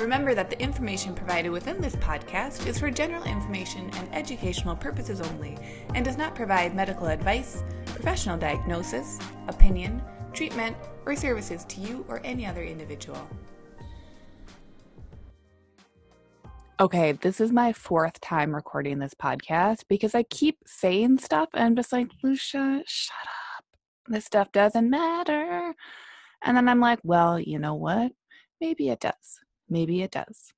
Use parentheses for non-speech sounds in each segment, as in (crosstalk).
Remember that the information provided within this podcast is for general information and educational purposes only and does not provide medical advice, professional diagnosis, opinion, treatment, or services to you or any other individual. Okay, this is my fourth time recording this podcast because I keep saying stuff and I'm just like, Lucia, shut up. This stuff doesn't matter. And then I'm like, well, you know what? Maybe it does. Maybe it does.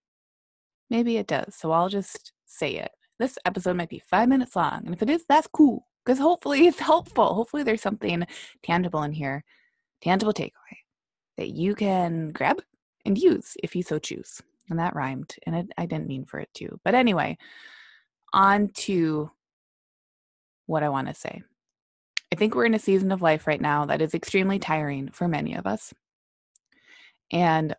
Maybe it does. So I'll just say it. This episode might be five minutes long. And if it is, that's cool. Because hopefully (laughs) it's helpful. Hopefully there's something tangible in here, tangible takeaway that you can grab and use if you so choose. And that rhymed. And it, I didn't mean for it to. But anyway, on to what I want to say. I think we're in a season of life right now that is extremely tiring for many of us. And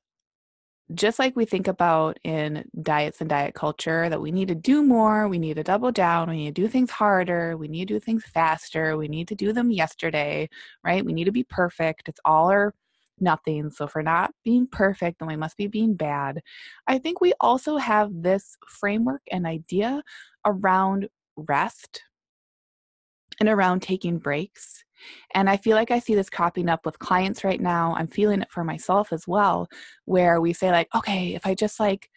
just like we think about in diets and diet culture that we need to do more, we need to double down, we need to do things harder, we need to do things faster, we need to do them yesterday, right? We need to be perfect. It's all or nothing. So if we're not being perfect, then we must be being bad. I think we also have this framework and idea around rest and around taking breaks and I feel like I see this cropping up with clients right now. I'm feeling it for myself as well, where we say, like, okay, if I just like,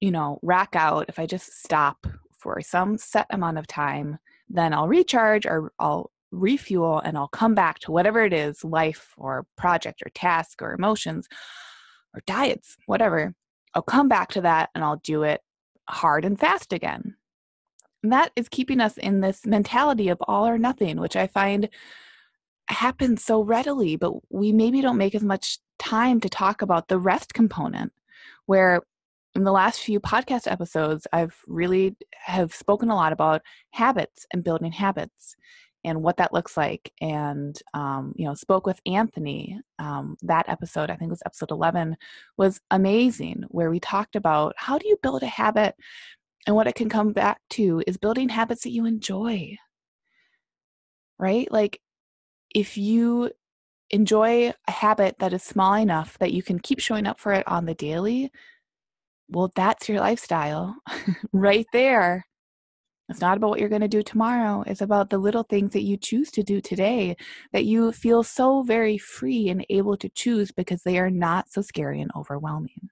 you know, rack out, if I just stop for some set amount of time, then I'll recharge or I'll refuel and I'll come back to whatever it is life or project or task or emotions or diets, whatever. I'll come back to that and I'll do it hard and fast again. That is keeping us in this mentality of all or nothing, which I find happens so readily, but we maybe don't make as much time to talk about the rest component where in the last few podcast episodes i've really have spoken a lot about habits and building habits and what that looks like. And um, you know spoke with anthony um, that episode i think it was episode 11 was amazing where we talked about how do you build a habit and what it can come back to is building habits that you enjoy. Right? Like if you enjoy a habit that is small enough that you can keep showing up for it on the daily, well, that's your lifestyle (laughs) right there. It's not about what you're going to do tomorrow. It's about the little things that you choose to do today that you feel so very free and able to choose because they are not so scary and overwhelming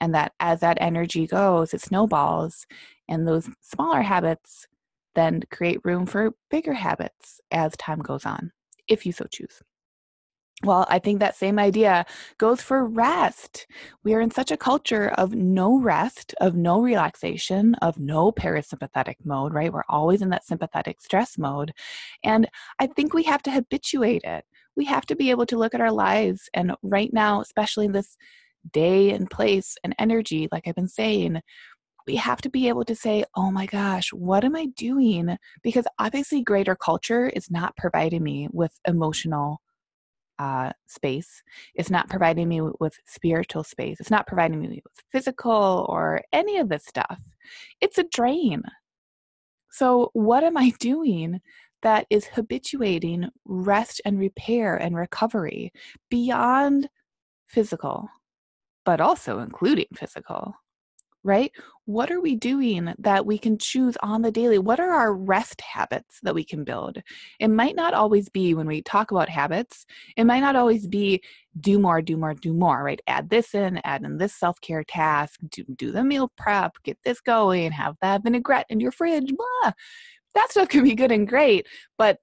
and that as that energy goes it snowballs and those smaller habits then create room for bigger habits as time goes on if you so choose well, I think that same idea goes for rest. We are in such a culture of no rest, of no relaxation, of no parasympathetic mode, right? We're always in that sympathetic stress mode. And I think we have to habituate it. We have to be able to look at our lives. And right now, especially in this day and place and energy, like I've been saying, we have to be able to say, oh my gosh, what am I doing? Because obviously, greater culture is not providing me with emotional uh, space. It's not providing me with spiritual space. It's not providing me with physical or any of this stuff. It's a drain. So, what am I doing that is habituating rest and repair and recovery beyond physical? But also including physical, right? What are we doing that we can choose on the daily? What are our rest habits that we can build? It might not always be when we talk about habits, it might not always be do more, do more, do more, right? Add this in, add in this self care task, do, do the meal prep, get this going, have that vinaigrette in your fridge, blah. That stuff (laughs) can be good and great, but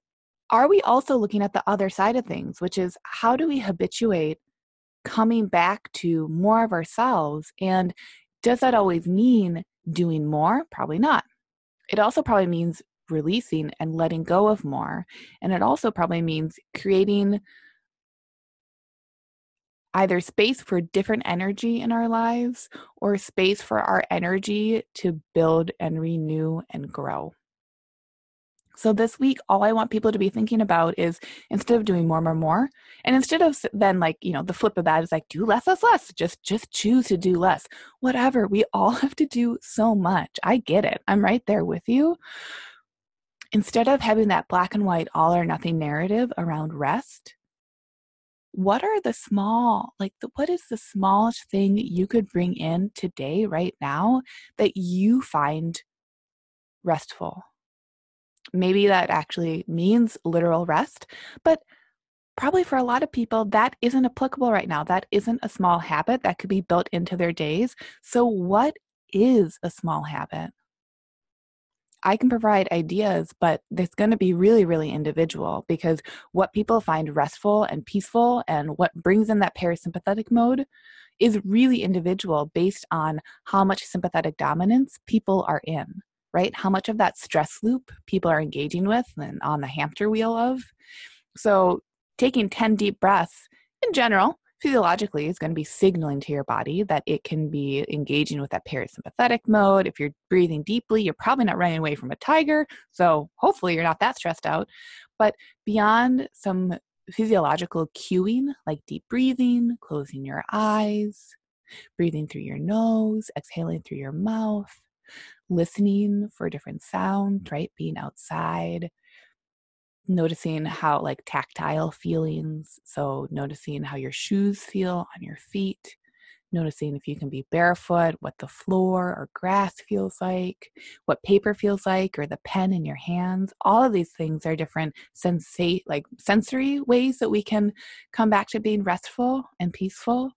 are we also looking at the other side of things, which is how do we habituate coming back to more of ourselves. And does that always mean doing more? Probably not. It also probably means releasing and letting go of more. And it also probably means creating either space for different energy in our lives or space for our energy to build and renew and grow. So this week, all I want people to be thinking about is instead of doing more, more, more, and instead of then like, you know, the flip of that is like do less, less, less. Just just choose to do less. Whatever. We all (laughs) have to do so much. I get it. I'm right there with you. Instead of having that black and white all or nothing narrative around rest, what are the small like the, what is the smallest thing you could bring in today right now that you find restful maybe that actually means literal rest but probably for a lot of people that isn't applicable right now. That isn't a small habit that could be built into their days. So what is a small habit? I can provide ideas, but it's going to be really, really individual because what people find restful and peaceful and what brings in that parasympathetic mode is really individual based on how much sympathetic dominance people are in, right? How much of that stress loop people are engaging with and on the hamster wheel of. So, taking 10 deep breaths in general physiologically is going to be signaling to your body that it can be engaging with that parasympathetic mode. If you're breathing deeply, you're probably not running away from a tiger. So hopefully you're not that stressed out. But beyond some physiological cueing like deep breathing, closing your eyes, breathing through your nose, exhaling through your mouth, listening for different sounds, mm. right? Being outside, noticing how like tactile feelings so noticing how your shoes feel on your feet noticing if you can be barefoot what the floor or grass feels like what paper feels like or the pen in your hands. All of these things are different sensate like sensory ways that we can come back to being restful and peaceful.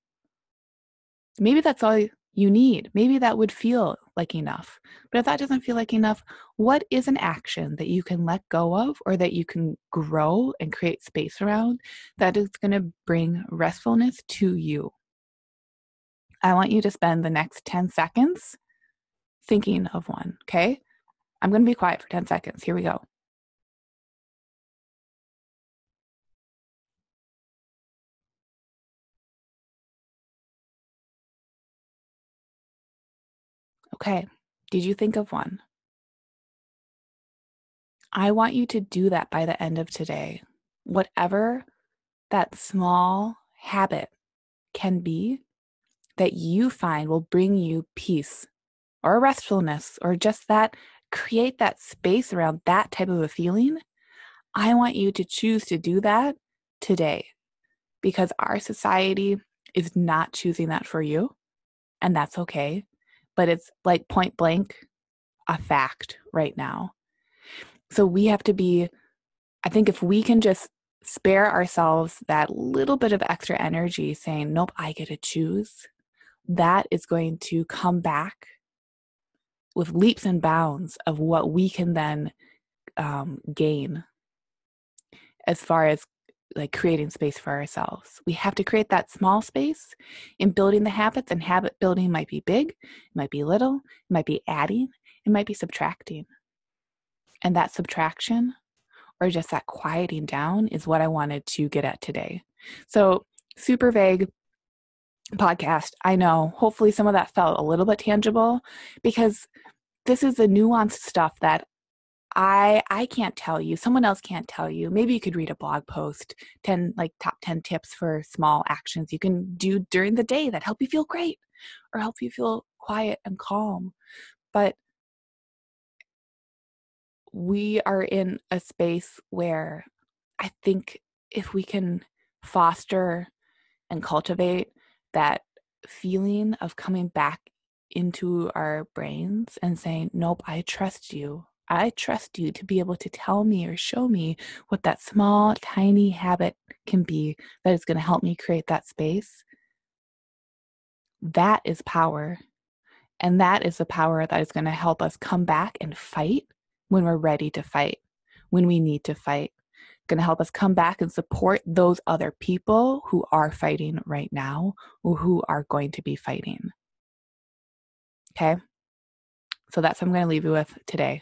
Maybe that's all you need. Maybe that would feel like enough. But if that doesn't feel like enough, what is an action that you can let go of or that you can grow and create space around that is going to bring restfulness to you? I want you to spend the next 10 seconds thinking of one, okay? I'm going to be quiet for 10 seconds. Here we go. Okay, did you think of one? I want you to do that by the end of today. Whatever that small habit can be that you find will bring you peace or restfulness or just that create that space around that type of a feeling. I want you to choose to do that today because our society is not choosing that for you, and that's okay but it's like point blank a fact right now. So we have to be, I think if we can just spare ourselves that little bit of extra energy saying, nope, I get to choose, that is going to come back with leaps and bounds of what we can then um, gain as far as like creating space for ourselves. We have to create that small space in building the habits, and habit building might be big, it might be little, it might be adding, it might be subtracting. And that subtraction or just that quieting down is what I wanted to get at today. So, super vague podcast. I know. Hopefully, some of that felt a little bit tangible because this is the nuanced stuff that I I can't tell you. Someone else can't tell you. Maybe you could read a blog post, 10 like top 10 tips for small actions you can do during the day that help you feel great or help you feel quiet and calm. But we are in a space where I think if we can foster and cultivate that feeling of coming back into our brains and saying, Nope, I trust you. I trust you to be able to tell me or show me what that small, tiny habit can be that is going to help me create that space. That is power. And that is the power that is going to help us come back and fight when we're ready to fight, when we need to fight. It's going to help us come back and support those other people who are fighting right now or who are going to be fighting. Okay? So that's what I'm going to leave you with today.